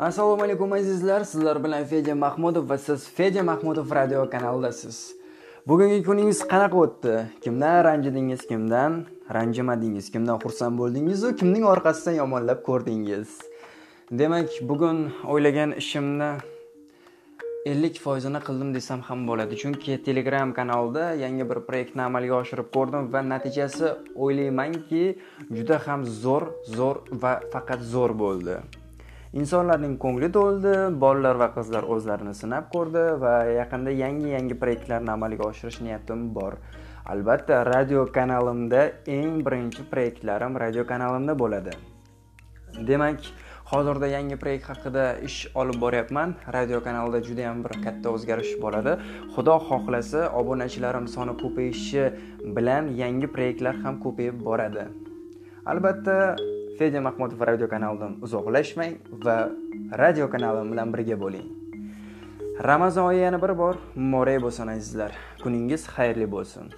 assalomu alaykum azizlar. Sizlar bilan fedya mahmudov va siz fedya mahmudov radio kanalidasiz. Bugungi kuningiz qanaqa o'tdi? Kimdan ranjidingiz kimdan ranjimadingiz kimdan xursand bo'ldingizu kimning orqasidan yomonlab ko'rdingiz? Demak bugun o'ylagan ishimni ellik foizini qildim desam ham bo'ladi. Chunki telegram kanalida yangi bir proyektni amalga oshirib ko'rdim va natijasi o'ylaymanki juda ham zo'r zo'r va faqat zo'r bo'ldi. Insonlarning ko'ngli to'ldi bolalar va qizlar o'zlarini sinab ko'rdi va yaqinda yangi yangi proyektlarni amalga oshirish niyatim bor. Albatta radio kanalimda eng birinchi proyektlarim radio kanalimda bo'ladi. Demak hozirda yangi proyekt haqida ish olib boryapman. Radio kanalida juda yam bir katta o'zgarish bo'ladi. Xudo xohlasa obunachilarim soni ko'payishi bilan yangi proyektlar ham ko'payib boradi. Albatta fedya mahmudov radio kanalidan uzoqlashmang va radio kanalim bilan birga bo'ling. Ramazon oyi yana bir bor. Muborak bo'lsin azizlar. Kuningiz xayrli bo'lsin.